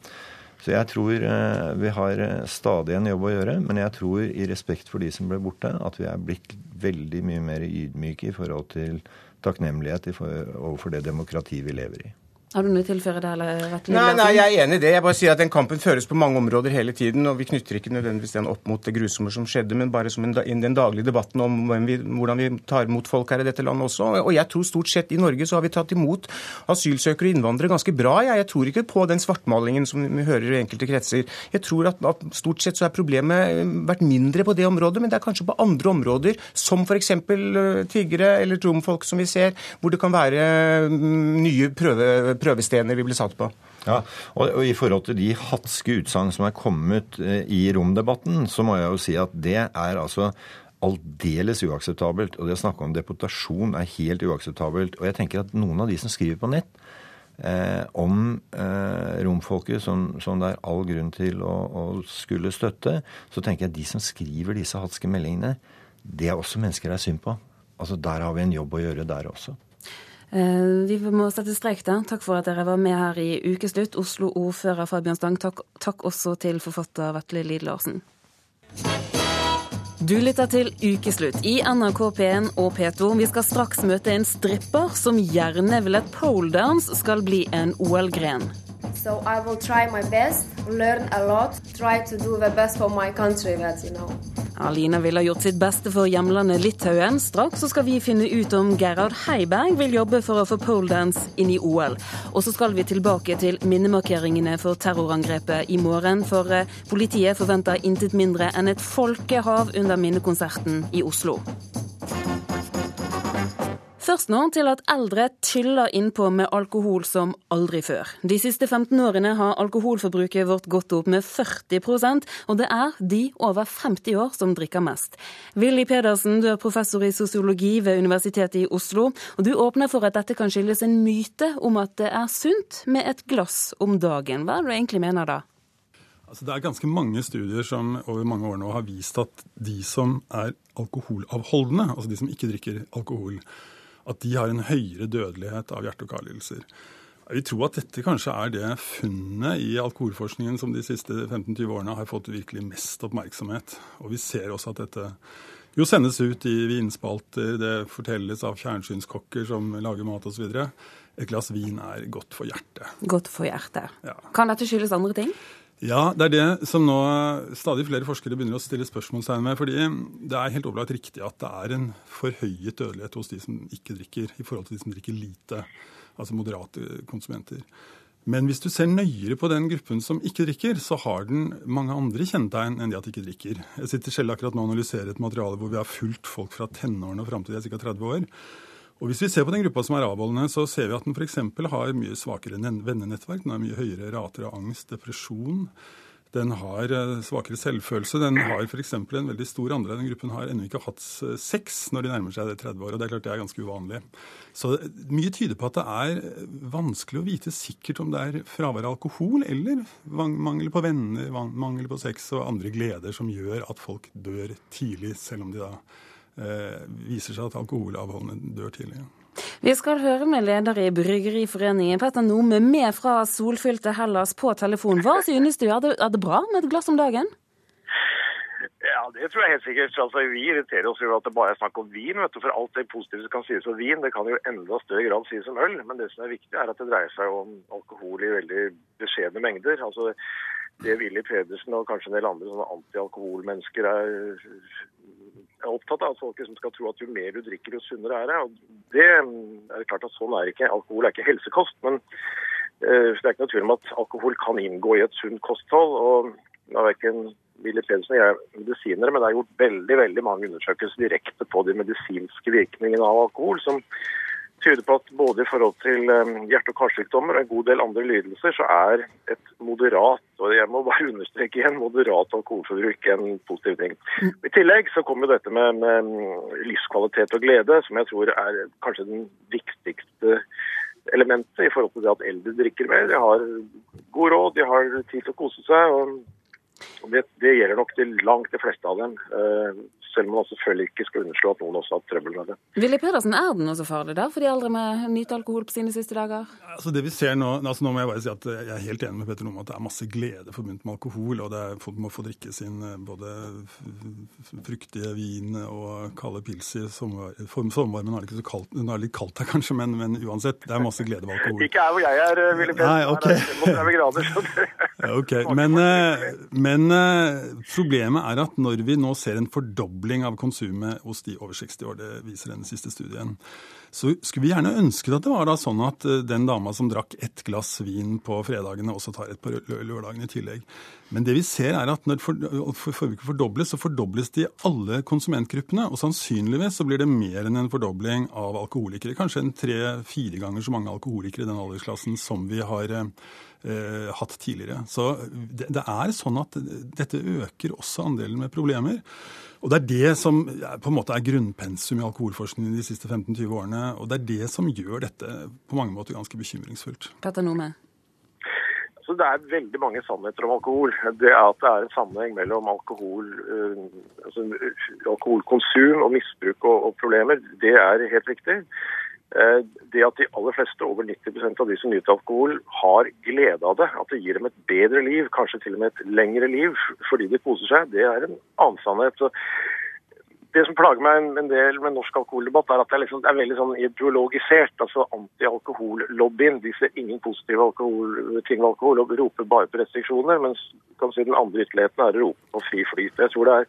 Speaker 10: så jeg tror eh, vi har eh, stadig en jobb å gjøre, men jeg tror i respekt for de som ble borte, at vi er blitt veldig mye mer ydmyke i forhold til takknemlighet overfor det demokratiet vi lever i.
Speaker 1: Har du noe å tilføre der? Vetle?
Speaker 21: Nei, nei, jeg er enig i det. Jeg bare sier at Den kampen føres på mange områder hele tiden. og Vi knytter ikke nødvendigvis den opp mot det grusomme som skjedde, men bare som en, den daglige debatten om vi, hvordan vi tar imot folk her i dette landet også. Og jeg tror stort sett i Norge så har vi tatt imot asylsøkere og innvandrere ganske bra. Jeg, jeg tror ikke på den svartmalingen som vi hører i enkelte kretser. Jeg tror at, at stort sett så er problemet vært mindre på det området, men det er kanskje på andre områder, som f.eks. Eh, tiggere eller romfolk som vi ser, hvor det kan være mm, nye prøve prøvestener vi blir satt på.
Speaker 10: Ja, og, og, I forhold til de hatske utsagn som er kommet eh, i romdebatten, så må jeg jo si at det er altså aldeles uakseptabelt. Og det å snakke om deportasjon er helt uakseptabelt. Og jeg tenker at noen av de som skriver på nett eh, om eh, romfolket, som, som, det er all grunn til å, å, skulle støtte, så tenker jeg at de som skriver disse hatske meldingene, det er også mennesker det er synd på. Altså Der har vi en jobb å gjøre der også.
Speaker 1: Eh, vi må sette strek der. Takk for at dere var med her i Ukeslutt. Oslo-ordfører Fabian Stang, takk, takk, også til forfatter Vetle Lid Larsen. Du lytter til Ukeslutt i NRK P1 og P2. Vi skal straks møte en stripper som gjerne vil at poledance skal bli en OL-gren.
Speaker 22: So I will try my best, learn a lot, try to do the best for my country, that you know.
Speaker 1: Alina ville ha gjort sitt beste for hjemlandet Litauen. Straks så skal vi finne ut om Gerhard Heiberg vil jobbe for å få poledance inn i OL. Og så skal vi tilbake til minnemarkeringene for terrorangrepet i morgen. For eh, politiet forventer intet mindre enn et folkehav under minnekonserten i Oslo. Først nå til at eldre tyller innpå med alkohol som aldri før. De siste 15 årene har alkoholforbruket vårt gått opp med 40% og det er de over 50 år som drikker mest. Willy Pedersen, du er professor i sosiologi ved Universitetet i Oslo, og du åpner for at dette kan skyldes en myte om at det er sunt med et glass om dagen. Hva er det du egentlig mener da?
Speaker 23: Altså, det er ganske mange studier som over mange år nå har vist at de som er alkoholavholdende, altså de som ikke drikker alkohol, at de har en høyere dødelighet av hjerte- og karlidelser. Vi tror at dette kanskje er det funnet i alkoholforskningen som de siste 15-20 årene har fått virkelig mest oppmerksomhet. Og vi ser også at dette jo sendes ut i vinspalter, det fortelles av fjernsynskokker som lager mat osv. Et glass vin er godt for hjertet.
Speaker 1: Godt for hjertet. Ja. Kan dette skyldes andre ting?
Speaker 23: Ja, det er det som nå stadig flere forskere begynner å stille spørsmålstegn med. fordi det er helt opplagt riktig at det er en forhøyet dødelighet hos de som ikke drikker, i forhold til de som drikker lite, altså moderate konsumenter. Men hvis du ser nøyere på den gruppen som ikke drikker, så har den mange andre kjennetegn enn de at de ikke drikker. Jeg sitter selv akkurat nå og analyserer et materiale hvor vi har fulgt folk fra tenårene og fram til de er ca. 30 år. Og Hvis vi ser på den gruppa som er avholdende, så ser vi at den f.eks. har mye svakere vennenettverk. Den har mye høyere rater av angst, depresjon. Den har eh, svakere selvfølelse. Den har f.eks. en veldig stor andel av den gruppen har ennå ikke hatt sex når de nærmer seg det 30 år, og Det er klart det er ganske uvanlig. Så mye tyder på at det er vanskelig å vite sikkert om det er fravær av alkohol eller mangel på venner, mangel på sex og andre gleder som gjør at folk dør tidlig, selv om de da Eh, viser seg at alkoholavholdene dør tidlig.
Speaker 1: Vi skal høre med leder i Bryggeriforeningen, Petter Nome, med fra solfylte Hellas på telefon. Hva synes du, er det, er det bra med et glass om dagen?
Speaker 24: Ja, det tror jeg helt sikkert. Altså, vi irriterer oss over at det bare er snakk om vin. vet du, For alt det positive som kan sies om vin, det kan jo enda større grad sies om øl. Men det som er viktig, er at det dreier seg om alkohol i veldig beskjedne mengder. Altså, Det Willy Pedersen og kanskje en del andre sånne antialkoholmennesker er er opptatt av at folk liksom skal tro at jo mer du drikker, jo sunnere er det. Og det er klart at sånn er ikke. Alkohol er ikke helsekost. Men uh, det er ikke noe tvil om at alkohol kan inngå i et sunt kosthold. og det er verken Willy Pedersen og jeg er medisinere, men det er gjort veldig veldig mange undersøkelser direkte på de medisinske virkningene av alkohol, som tyder på at både i forhold til eh, hjerte- og karsykdommer og en god del andre lidelser, så er et moderat, og jeg må bare understreke igjen, moderat alkoholforbruk en positiv ting. I tillegg så kommer dette med, med mm, livskvalitet og glede, som jeg tror er kanskje den viktigste elementet i forhold til det at eldre drikker mer. De har god råd, de har tid til å kose seg. og og det, det gjelder nok til langt de fleste av dem. Selv om man selvfølgelig ikke skal underslå at noen også har hatt trøbbel med det.
Speaker 1: Willy Pedersen, er det noe så farlig da for de eldre med nyte alkohol på sine siste dager?
Speaker 23: Altså det vi ser Nå altså nå må jeg bare si at jeg er helt enig med Petter om at det er masse glede forbundet med alkohol. og det er Folk må få drikke sin eh, både fruktige vin og kalde pils i sommer, sommervarmen. er det ikke så kaldt, Nå er det litt kaldt her kanskje, men, men uansett, det er masse glede ved alkohol.
Speaker 24: Ikke her hvor jeg er, eh, Willy Pedersen.
Speaker 23: Nei, okay.
Speaker 24: Her er det 35 grader, så det
Speaker 23: ok, Men, eh, men eh, problemet er at når vi nå ser en fordobling av konsumet hos de over 60 år, det viser den siste studien, så skulle vi gjerne ønsket at det var da sånn at eh, den dama som drakk ett glass vin på fredagene, også tar et på lørdagene i tillegg. Men det vi ser er at når for, for, forbruket fordobles, så fordobles det i alle konsumentgruppene. Og sannsynligvis så blir det mer enn en fordobling av alkoholikere. Kanskje en tre-fire ganger så mange alkoholikere i den aldersklassen som vi har eh, hatt tidligere. Så det, det er sånn at dette øker også andelen med problemer. Og det er det som på en måte er grunnpensum i alkoholforskningen de siste 15-20 årene. Og det er det som gjør dette på mange måter ganske bekymringsfullt.
Speaker 1: Petter Nome?
Speaker 24: Så Det er veldig mange sannheter om alkohol. Det er at det er en sammenheng mellom alkohol, eh, altså alkoholkonsum og misbruk og, og problemer, det er helt riktig. Eh, Det at de aller fleste, over 90% av de som nyter alkohol, har glede av det, at det gir dem et bedre liv, kanskje til og med et lengre liv fordi de koser seg, det er en annen sannhet. Det som plager meg en del med norsk alkoholdebatt, er at det er, liksom, det er veldig sånn ideologisert. altså Anti-alkohollobbyen de ser ingen positive alkohol, ting ved alkohol og roper bare på restriksjoner. Mens kan si, den andre ytterligheten er å rope på fri flyt. Jeg tror det er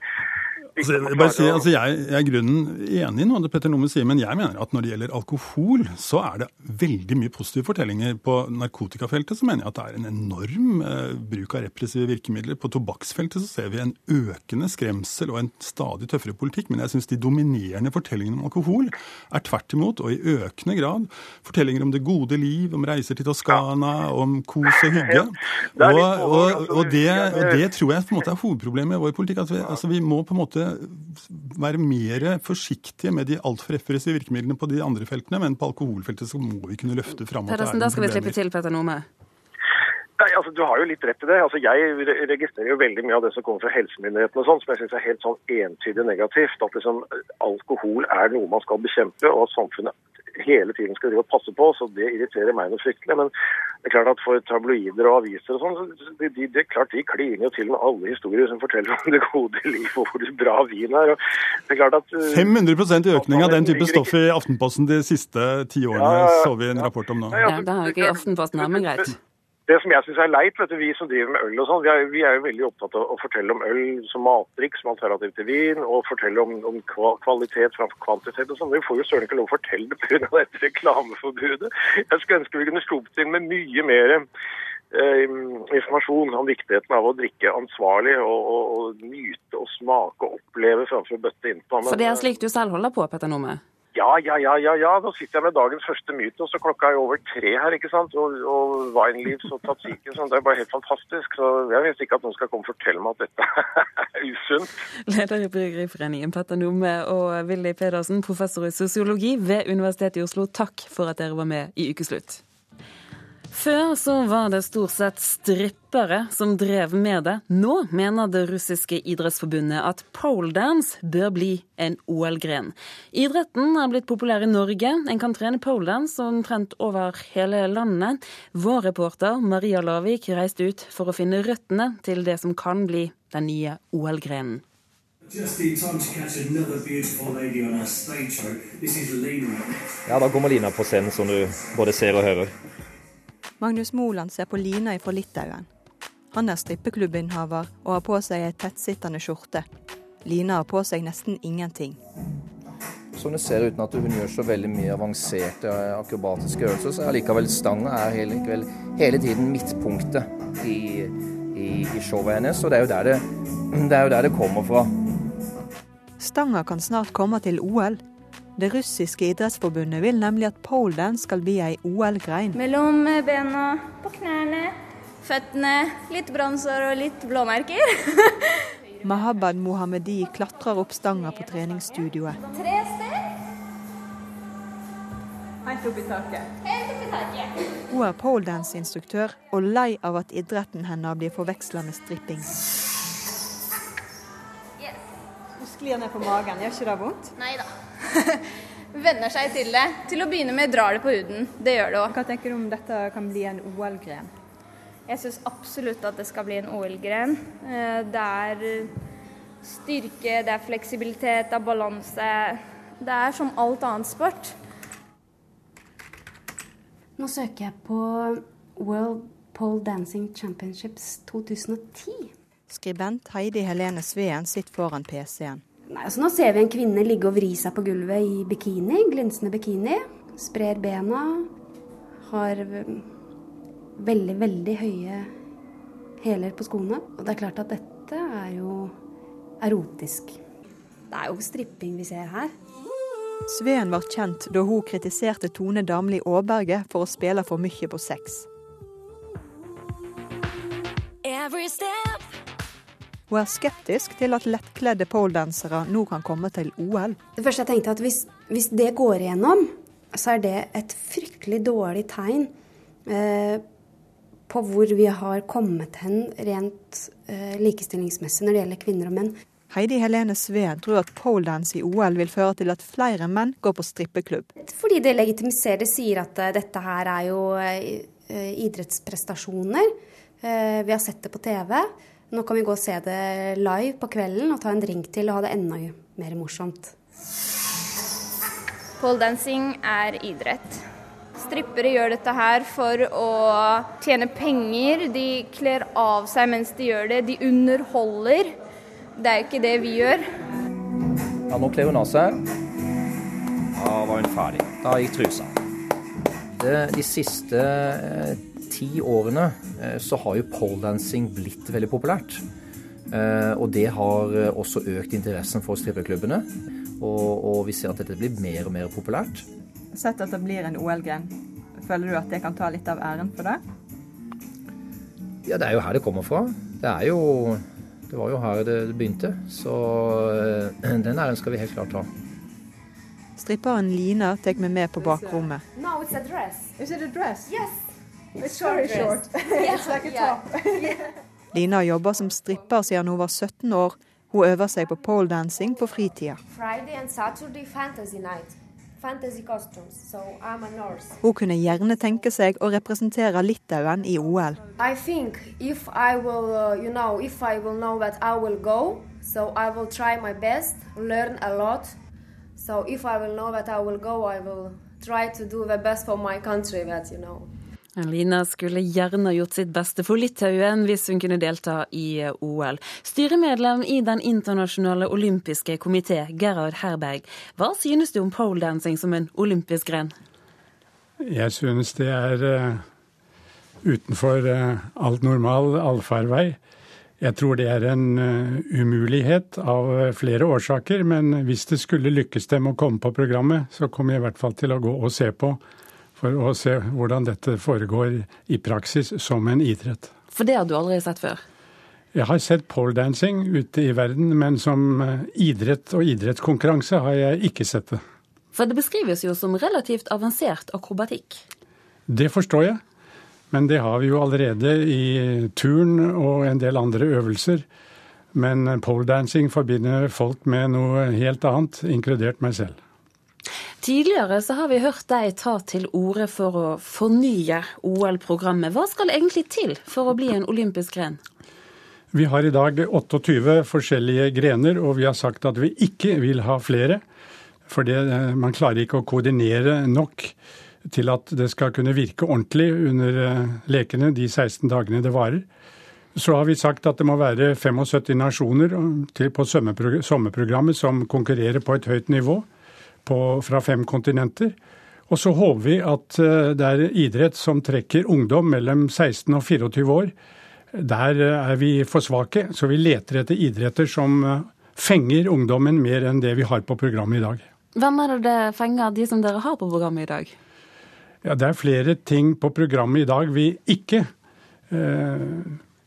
Speaker 23: Altså, jeg, bare si, altså jeg, jeg er grunnen enig i noe av det Petter Nome sier, men jeg mener at når det gjelder alkohol, så er det veldig mye positive fortellinger. På narkotikafeltet så mener jeg at det er en enorm eh, bruk av repressive virkemidler. På tobakksfeltet så ser vi en økende skremsel og en stadig tøffere politikk. Men jeg syns de dominerende fortellingene om alkohol er tvert imot, og i økende grad, fortellinger om det gode liv, om reiser til Toskana, om kos og hygge. Og, og, og, det, det tror jeg på en måte er hovedproblemet i vår politikk. at vi, altså, vi må på en måte være mer forsiktige med de altfor repressive virkemidlene på de andre feltene, men på alkoholfeltet så må vi kunne løfte fram at det
Speaker 1: er
Speaker 23: er
Speaker 1: da skal vi slippe til Petter Nome.
Speaker 24: Nei, altså Du har jo litt rett i det. Altså Jeg registrerer jo veldig mye av det som kommer fra helsemyndighetene, og sånt, som jeg syns er helt sånn entydig negativt. At liksom alkohol er noe man skal bekjempe, og at samfunnet hele tiden skal drive og passe på. Så det irriterer meg noe fryktelig. Men det er klart at for tabloider og aviser og sånn, så de, de, det er klart de kliner jo til med alle historier som forteller om det gode liv og hvor bra vin er. og det er klart at... uh,
Speaker 23: 500% økning av den type stoff i Aftenposten de siste ti årene,
Speaker 24: Ja, ja, ja.
Speaker 23: så vi en rapport om nå.
Speaker 1: Ja, det har jo ikke Aftenposten her, men greit.
Speaker 24: Det som jeg syns er leit, vet du, vi som driver med øl og sånn, vi, vi er jo veldig opptatt av å fortelle om øl som matdrikk, som alternativ til vin, og fortelle om, om kva- kvalitet framfor kvantitet og sånn. Vi får jo søren ikke lov å fortelle det pga. dette reklameforbudet. Jeg skulle ønske vi kunne sluppet inn med mye mer eh, informasjon om viktigheten av å drikke ansvarlig og, og, og nyte og smake og oppleve framfor å bøtte innpå.
Speaker 1: For det er slik du selv holder på, Petter Nome?
Speaker 24: Ja, ja, ja, ja, ja. Nå sitter jeg med dagens første mytos, og klokka er over tre her, ikke sant? Og, og Wineleaves og Tatsiki, sånn. det er bare helt fantastisk. Så jeg visste ikke at noen skal komme og fortelle meg at dette er usunt.
Speaker 1: Leder i Bryggeriforeningen, Petter Nome, og Willy Pedersen, professor i sosiologi ved Universitetet i Oslo. Takk for at dere var med i Ukeslutt. Før så var det stort sett strippere som drev med det. Nå mener det russiske idrettsforbundet at poledance bør bli en OL-gren. Idretten er blitt populær i Norge. En kan trene poledance omtrent over hele landet. Vår reporter Maria Lavik reiste ut for å finne røttene til det som kan bli den nye OL-grenen.
Speaker 25: Ja, da kommer Lina på scenen, som du både ser og hører.
Speaker 26: Magnus Moland ser på Lina fra Litauen. Han er strippeklubbinnehaver og har på seg ei tettsittende skjorte. Lina har på seg nesten ingenting.
Speaker 25: Som du ser uten at hun gjør så veldig mye avanserte akrobatiske øvelser, så er likevel stanga hele, hele tiden midtpunktet i, i, i showet hennes. Og det er, jo der det, det jo der det kommer fra.
Speaker 26: Stanga kan snart komme til OL. Det russiske idrettsforbundet vil nemlig at poledance skal bli ei OL-grein.
Speaker 13: Mellom bena, på knærne, føttene. Litt bronser og litt blåmerker.
Speaker 26: Mahabad Mohammedi klatrer opp stanga på treningsstudioet.
Speaker 13: Tre steg.
Speaker 19: Helt opp i taket.
Speaker 13: Helt opp i taket.
Speaker 26: Hun er poledance-instruktør og lei av at idretten hennes blir forveksla med stripping.
Speaker 19: Du sklir ned på magen, gjør ikke det vondt?
Speaker 13: Nei da. Venner seg til det. Til å begynne med drar det på huden. Det gjør det òg.
Speaker 19: Hva tenker du om dette kan bli en OL-gren?
Speaker 13: Jeg syns absolutt at det skal bli en OL-gren. Eh, Det er styrke, det er fleksibilitet, det er balanse. Det er som alt annet sport.
Speaker 27: Nå søker jeg på World Pole Dancing Championships 2010.
Speaker 26: Skribent Heidi Helene Sveen sitter foran PC-en.
Speaker 27: Nei, altså Nå ser vi en kvinne ligge og vri seg på gulvet i bikini, glinsende bikini. Sprer bena. Har veldig, veldig høye hæler på skoene. Og det er klart at dette er jo erotisk. Det er jo stripping vi ser her.
Speaker 26: Sveen ble kjent da hun kritiserte Tone Damli Aaberge for å spille for mye på sex. Hun er skeptisk til at lettkledde poledansere nå kan komme til OL.
Speaker 27: Det første jeg tenkte at hvis, hvis det går igjennom, så er det et fryktelig dårlig tegn eh, på hvor vi har kommet hen rent eh, likestillingsmessig når det gjelder kvinner og menn.
Speaker 26: Heidi Helene Sveen tror at poledance i OL vil føre til at flere menn går på strippeklubb.
Speaker 27: Fordi det legitimiserer, sier at eh, dette her er jo eh, idrettsprestasjoner. Eh, vi har sett det på TV. Nå kan vi gå og se det live på kvelden og ta en drink til og ha det enda mer morsomt.
Speaker 13: Poledancing er idrett. Strippere gjør dette her for å tjene penger. De kler av seg mens de gjør det. De underholder. Det er jo ikke det vi gjør.
Speaker 25: Ja, nå kler hun av seg. Da var hun ferdig. Da gikk trusa. Det, de siste eh, ti årene eh, så har jo poledancing blitt veldig populært. Eh, og det har også økt interessen for strippeklubbene. Og, og vi ser at dette blir mer og mer populært.
Speaker 19: Sett at det blir en OL-gren. Føler du at det kan ta litt av æren for det?
Speaker 25: Ja, det er jo her det kommer fra. Det er jo Det var jo her det begynte. Så den æren skal vi helt klart ha.
Speaker 26: Stripperen Lina tar meg med på bakrommet.
Speaker 22: No, it's a dress.
Speaker 19: Is it a dress?
Speaker 22: Yes.
Speaker 19: It's very short. it's like a top.
Speaker 26: Lina har jobba som stripper siden hun var 17 år. Hun øver seg på poledancing på fritida.
Speaker 22: Friday and Saturday fantasy night. Fantasy costumes. So I'm a.
Speaker 26: Hun kunne gjerne tenke seg å representere Litauen i OL.
Speaker 22: I think if I will, uh, you know, if I will know that I will go, so I will try my best, learn a lot. So if I will know that I will go, I will try to do the best for my country. That you know.
Speaker 1: Lina skulle gjerne gjort sitt beste for Litauen hvis hun kunne delta i OL. Styremedlem i Den internasjonale olympiske komité, Gerhard Herberg. Hva synes du om poledancing som en olympisk gren?
Speaker 28: Jeg synes det er uh, utenfor uh, alt normal allfarvei. Jeg tror det er en uh, umulighet av flere årsaker, men hvis det skulle lykkes dem å komme på programmet, så kommer jeg i hvert fall til å gå og se på for å se hvordan dette foregår i praksis som en idrett.
Speaker 1: For det har du aldri sett før?
Speaker 28: Jeg har sett poledancing ute i verden, men som idrett og idrettskonkurranse har jeg ikke sett det.
Speaker 1: For det beskrives jo som relativt avansert akrobatikk?
Speaker 28: Det forstår jeg, men det har vi jo allerede i turn og en del andre øvelser. Men poledancing forbinder folk med noe helt annet, inkludert meg selv.
Speaker 1: Tidligere så har vi hørt deg ta til orde for å fornye OL-programmet. Hva skal egentlig til for å bli en olympisk gren?
Speaker 28: Vi har i dag 28 forskjellige grener, og vi har sagt at vi ikke vil ha flere. For man klarer ikke å koordinere nok til at det skal kunne virke ordentlig under lekene de 16 dagene det varer. Så har vi sagt at det må være 75 nasjoner på sommerprogrammet som konkurrerer på et høyt nivå på, fra fem kontinenter. Og så håper vi at det er idrett som trekker ungdom mellom 16 og 24 år. Der er vi for svake, så vi leter etter idretter som fenger ungdommen mer enn det vi har på programmet i dag.
Speaker 1: Hvem er det det fenger, de som dere har på programmet i dag?
Speaker 28: Ja, Det er flere ting på programmet i dag vi ikke eh,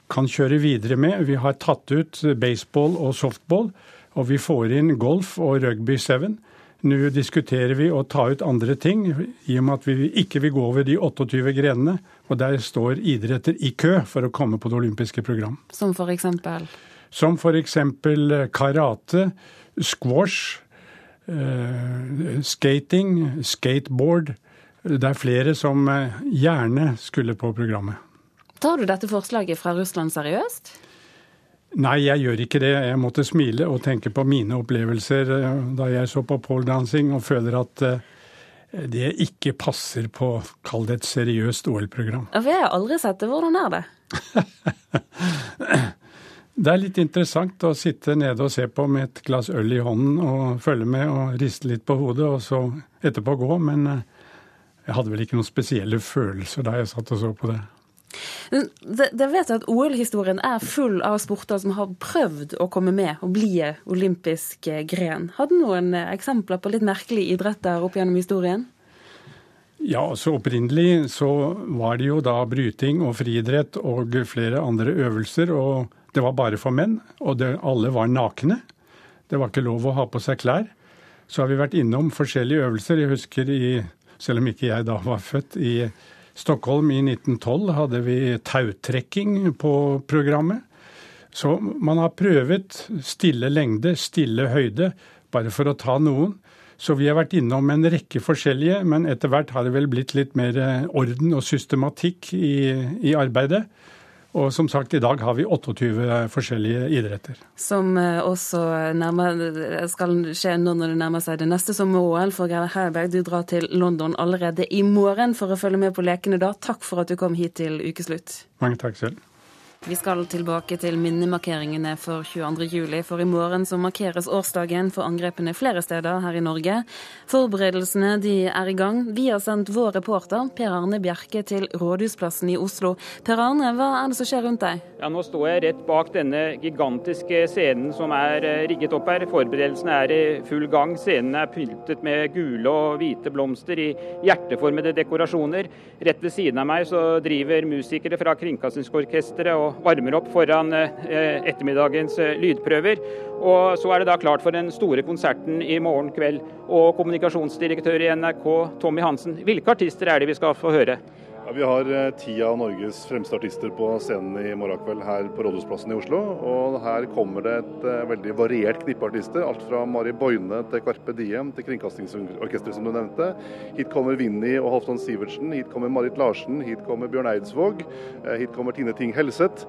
Speaker 28: kan kjøre videre med. Vi har tatt ut baseball og softball, og vi får inn golf og rugby seven. Nå diskuterer vi å ta ut andre ting, i og med at vi ikke vil gå over de 28 grenene. Og der står idretter i kø for å komme på det olympiske program.
Speaker 1: Som eksempel?
Speaker 28: Som f.eks. karate, squash, eh, skating, skateboard. Det er flere som eh, gjerne skulle på programmet.
Speaker 1: Tar du dette forslaget fra Russland seriøst?
Speaker 28: Nei, jeg gjør ikke det. Jeg måtte smile og tenke på mine opplevelser eh, da jeg så på poledancing, og føler at det ikke passer på, kall det et seriøst OL-program.
Speaker 1: For jeg har aldri sett det. Hvordan er det?
Speaker 28: Det er litt interessant å sitte nede og se på med et glass øl i hånden og følge med og riste litt på hodet, og så etterpå gå. Men eh, jeg hadde vel ikke noen spesielle følelser da jeg satt og så på det.
Speaker 1: Det vet jeg at OL-historien er full av sporter som har prøvd å komme med og bli olympisk gren. Hadde noen eksempler på litt merkelige idretter opp gjennom historien?
Speaker 28: Ja, så Opprinnelig så var det jo da bryting og friidrett og flere andre øvelser. og det var bare for menn, og det, alle var nakne. Det var ikke lov å ha på seg klær. Så har vi vært innom forskjellige øvelser. Jeg husker, i, selv om ikke jeg da var født, i Stockholm i 1912 hadde vi tautrekking på programmet. Så man har prøvet stille lengde, stille høyde, bare for å ta noen. Så vi har vært innom en rekke forskjellige, men etter hvert har det vel blitt litt mer orden og systematikk i, i arbeidet. Og som sagt, i dag har vi 28 forskjellige idretter.
Speaker 1: Som eh, også nærmer, skal skje nå når det nærmer seg det neste som OL. For Geir Herberg, du drar til London allerede i morgen for å følge med på lekene da. Takk for at du kom hit til ukeslutt.
Speaker 28: Mange takk selv.
Speaker 1: Vi skal tilbake til minnemarkeringene for 22. juli, for i morgen så markeres årsdagen for angrepene flere steder her i Norge. Forberedelsene de er i gang. Vi har sendt vår reporter Per Arne Bjerke til Rådhusplassen i Oslo. Per Arne, hva er det som skjer rundt deg?
Speaker 29: Ja, Nå står jeg rett bak denne gigantiske scenen som er eh, rigget opp her. Forberedelsene er i full gang. Scenen er pyntet med gule og hvite blomster i hjerteformede dekorasjoner. Rett ved siden av meg så driver musikere fra Kringkastingsorkesteret og varmer opp foran eh, ettermiddagens eh, lydprøver. Og så er det da klart for den store konserten i morgen kveld. Og kommunikasjonsdirektør i NRK, Tommy Hansen, hvilke artister er det vi skal få høre?
Speaker 30: Vi har eh, ti av Norges fremste artister på scenen i morgen kveld her på Rådhusplassen i Oslo. Og her kommer det et uh, veldig variert knippe artister. Alt fra Mari Boine til Carpe Diem til Kringkastingsorkesteret, som du nevnte. Hit kommer Vinni og Halvdan Sivertsen. Hit kommer Marit Larsen. Hit kommer Bjørn Eidsvåg. Uh, hit kommer Tine Ting Helseth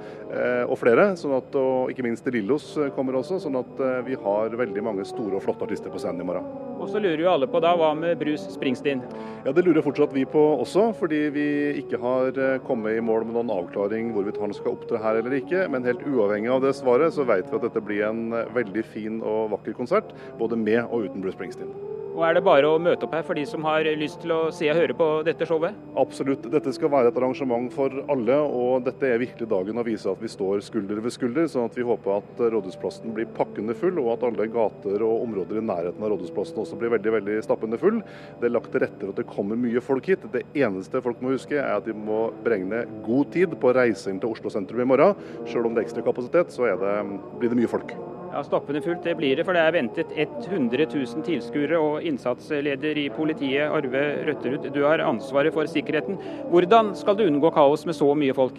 Speaker 30: og flere. Sånn at, og ikke minst Lillos kommer også. Sånn at vi har veldig mange store og flotte artister på scenen i morgen.
Speaker 29: Og så lurer jo alle på da, hva med Bruce Springsteen?
Speaker 30: Ja, Det lurer fortsatt vi på også, fordi vi ikke har eh, kommet i mål med noen avklaring hvorvidt han skal opptre her eller ikke. Men helt uavhengig av det svaret, så vet vi at dette blir en eh, veldig fin og vakker konsert. Både med og uten Bruce Springsteen.
Speaker 29: Og Er det bare å møte opp her for de som har lyst til å se og høre på dette showet?
Speaker 30: Absolutt. Dette skal være et arrangement for alle, og dette er virkelig dagen å vise at vi står skulder ved skulder. sånn at vi håper at Rådhusplassen blir pakkende full, og at alle gater og områder i nærheten av Rådhusplassen også blir veldig veldig stappende full. Det er lagt til rette for at det kommer mye folk hit. Det eneste folk må huske, er at de må beregne god tid på reising til Oslo sentrum i morgen. Selv om det er ekstra kapasitet, så det, blir det mye folk.
Speaker 29: Ja, Stappende fullt det blir det, for det er ventet 100 000 tilskuere. Og innsatsleder i politiet, Arve Røtterud, du har ansvaret for sikkerheten. Hvordan skal du unngå kaos med så mye folk?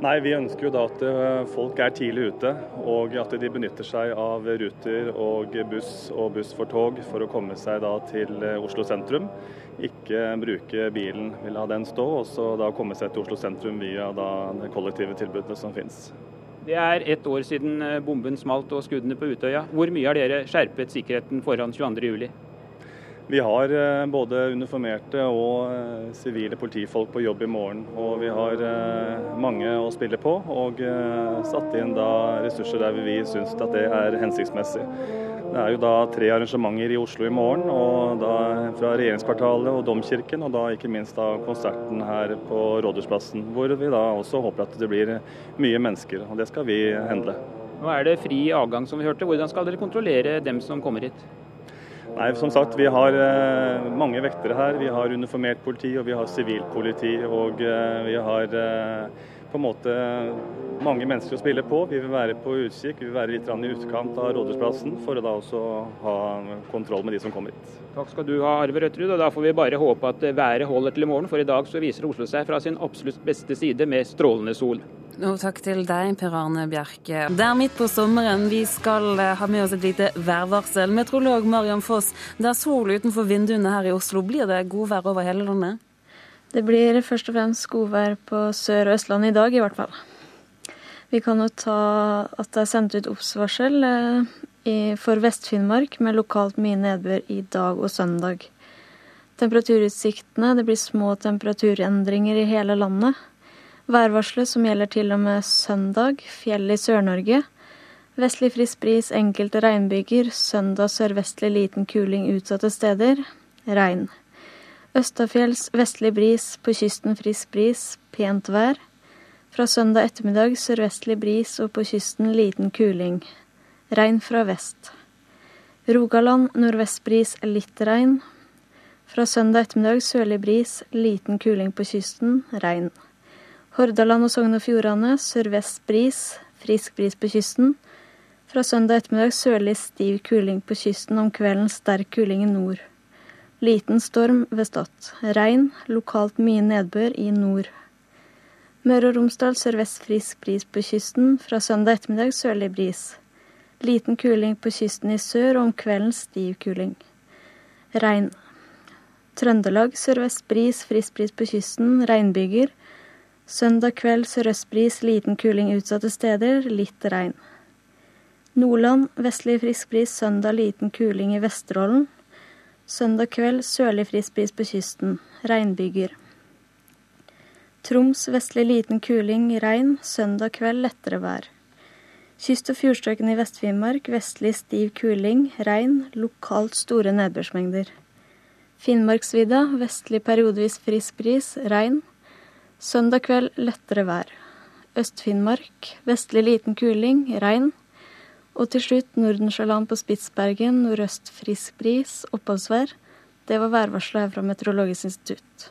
Speaker 31: Nei, Vi ønsker jo da at eh, folk er tidlig ute, og at de benytter seg av ruter og buss og buss for tog for å komme seg da til eh, Oslo sentrum. Ikke bruke bilen, vil la den stå, og så da komme seg til Oslo sentrum via da det kollektive tilbudet som finnes.
Speaker 29: Det er ett år siden eh, bomben smalt og skuddene på Utøya. Hvor mye har dere skjerpet sikkerheten foran 22.07?
Speaker 31: Vi har eh, både uniformerte og eh, sivile politifolk på jobb i morgen. Og vi har mange å spille på, og satt inn da ressurser der vi syns at det er hensiktsmessig. Det er jo da tre arrangementer i Oslo i morgen, og da fra regjeringskvartalet og Domkirken. Og da ikke minst da konserten her på Rådhusplassen, hvor vi da også håper at det blir mye mennesker. Og det skal vi handle.
Speaker 29: Nå er det fri avgang, som vi hørte. Hvordan skal dere kontrollere dem som kommer hit?
Speaker 31: Nei, som sagt, Vi har eh, mange vektere her. Vi har uniformert politi og vi har sivilpoliti. Og eh, vi har eh, på en måte mange mennesker å spille på. Vi vil være på utkikk, vi vil være litt i utkant av Rådhusplassen for å da også ha kontroll med de som kommer hit.
Speaker 29: Takk skal du ha, Arve Røtterud. og Da får vi bare håpe at været holder til i morgen, for i dag så viser Oslo seg fra sin absolutt beste side med strålende sol.
Speaker 1: Og takk til deg, Per Arne Bjerke. Det er midt på sommeren. Vi skal eh, ha med oss et lite værvarsel. Meteorolog Mariam Foss, det er sol utenfor vinduene her i Oslo. Blir det godvær over hele landet?
Speaker 32: Det blir først og fremst godvær på Sør- og Østlandet i dag, i hvert fall. Vi kan jo ta at det er sendt ut obs-varsel eh, for Vest-Finnmark med lokalt mye nedbør i dag og søndag. Temperaturutsiktene Det blir små temperaturendringer i hele landet. Værvarselet som gjelder til og med søndag, fjell i Sør-Norge. Vestlig frisk bris, enkelte regnbyger. Søndag sørvestlig liten kuling utsatte steder. Regn. Østafjells vestlig bris, på kysten frisk bris, pent vær. Fra søndag ettermiddag sørvestlig bris og på kysten liten kuling. Regn fra vest. Rogaland nordvestbris, litt regn. Fra søndag ettermiddag sørlig bris, liten kuling på kysten, regn. Hordaland og Sogn og Fjordane sørvest bris, frisk bris på kysten. Fra søndag ettermiddag sørlig stiv kuling på kysten, om kvelden sterk kuling i nord. Liten storm ved Stad. Regn, lokalt mye nedbør i nord. Møre og Romsdal sørvest frisk bris på kysten, fra søndag ettermiddag sørlig bris. Liten kuling på kysten i sør, og om kvelden stiv kuling. Regn. Trøndelag sørvest bris, frisk bris på kysten, regnbyger. Søndag kveld sørøstbris, liten kuling utsatte steder, litt regn. Nordland vestlig frisk bris, søndag liten kuling i Vesterålen. Søndag kveld sørlig frisk bris på kysten, regnbyger. Troms vestlig liten kuling, regn, søndag kveld lettere vær. Kyst- og fjordstrøkene i Vest-Finnmark vestlig stiv kuling, regn, lokalt store nedbørsmengder. Finnmarksvidda vestlig periodevis frisk bris, regn. Søndag kveld lettere vær. Øst-Finnmark vestlig liten kuling, regn. Og til slutt Nordensjøland på Spitsbergen, nordøst frisk bris, oppholdsvær. Det var værvarselet her fra Meteorologisk institutt.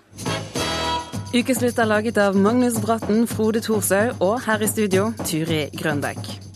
Speaker 1: Ukeslutt er laget av Magnus Bratten, Frode Thorshaug og her i studio Turi Grønbekk.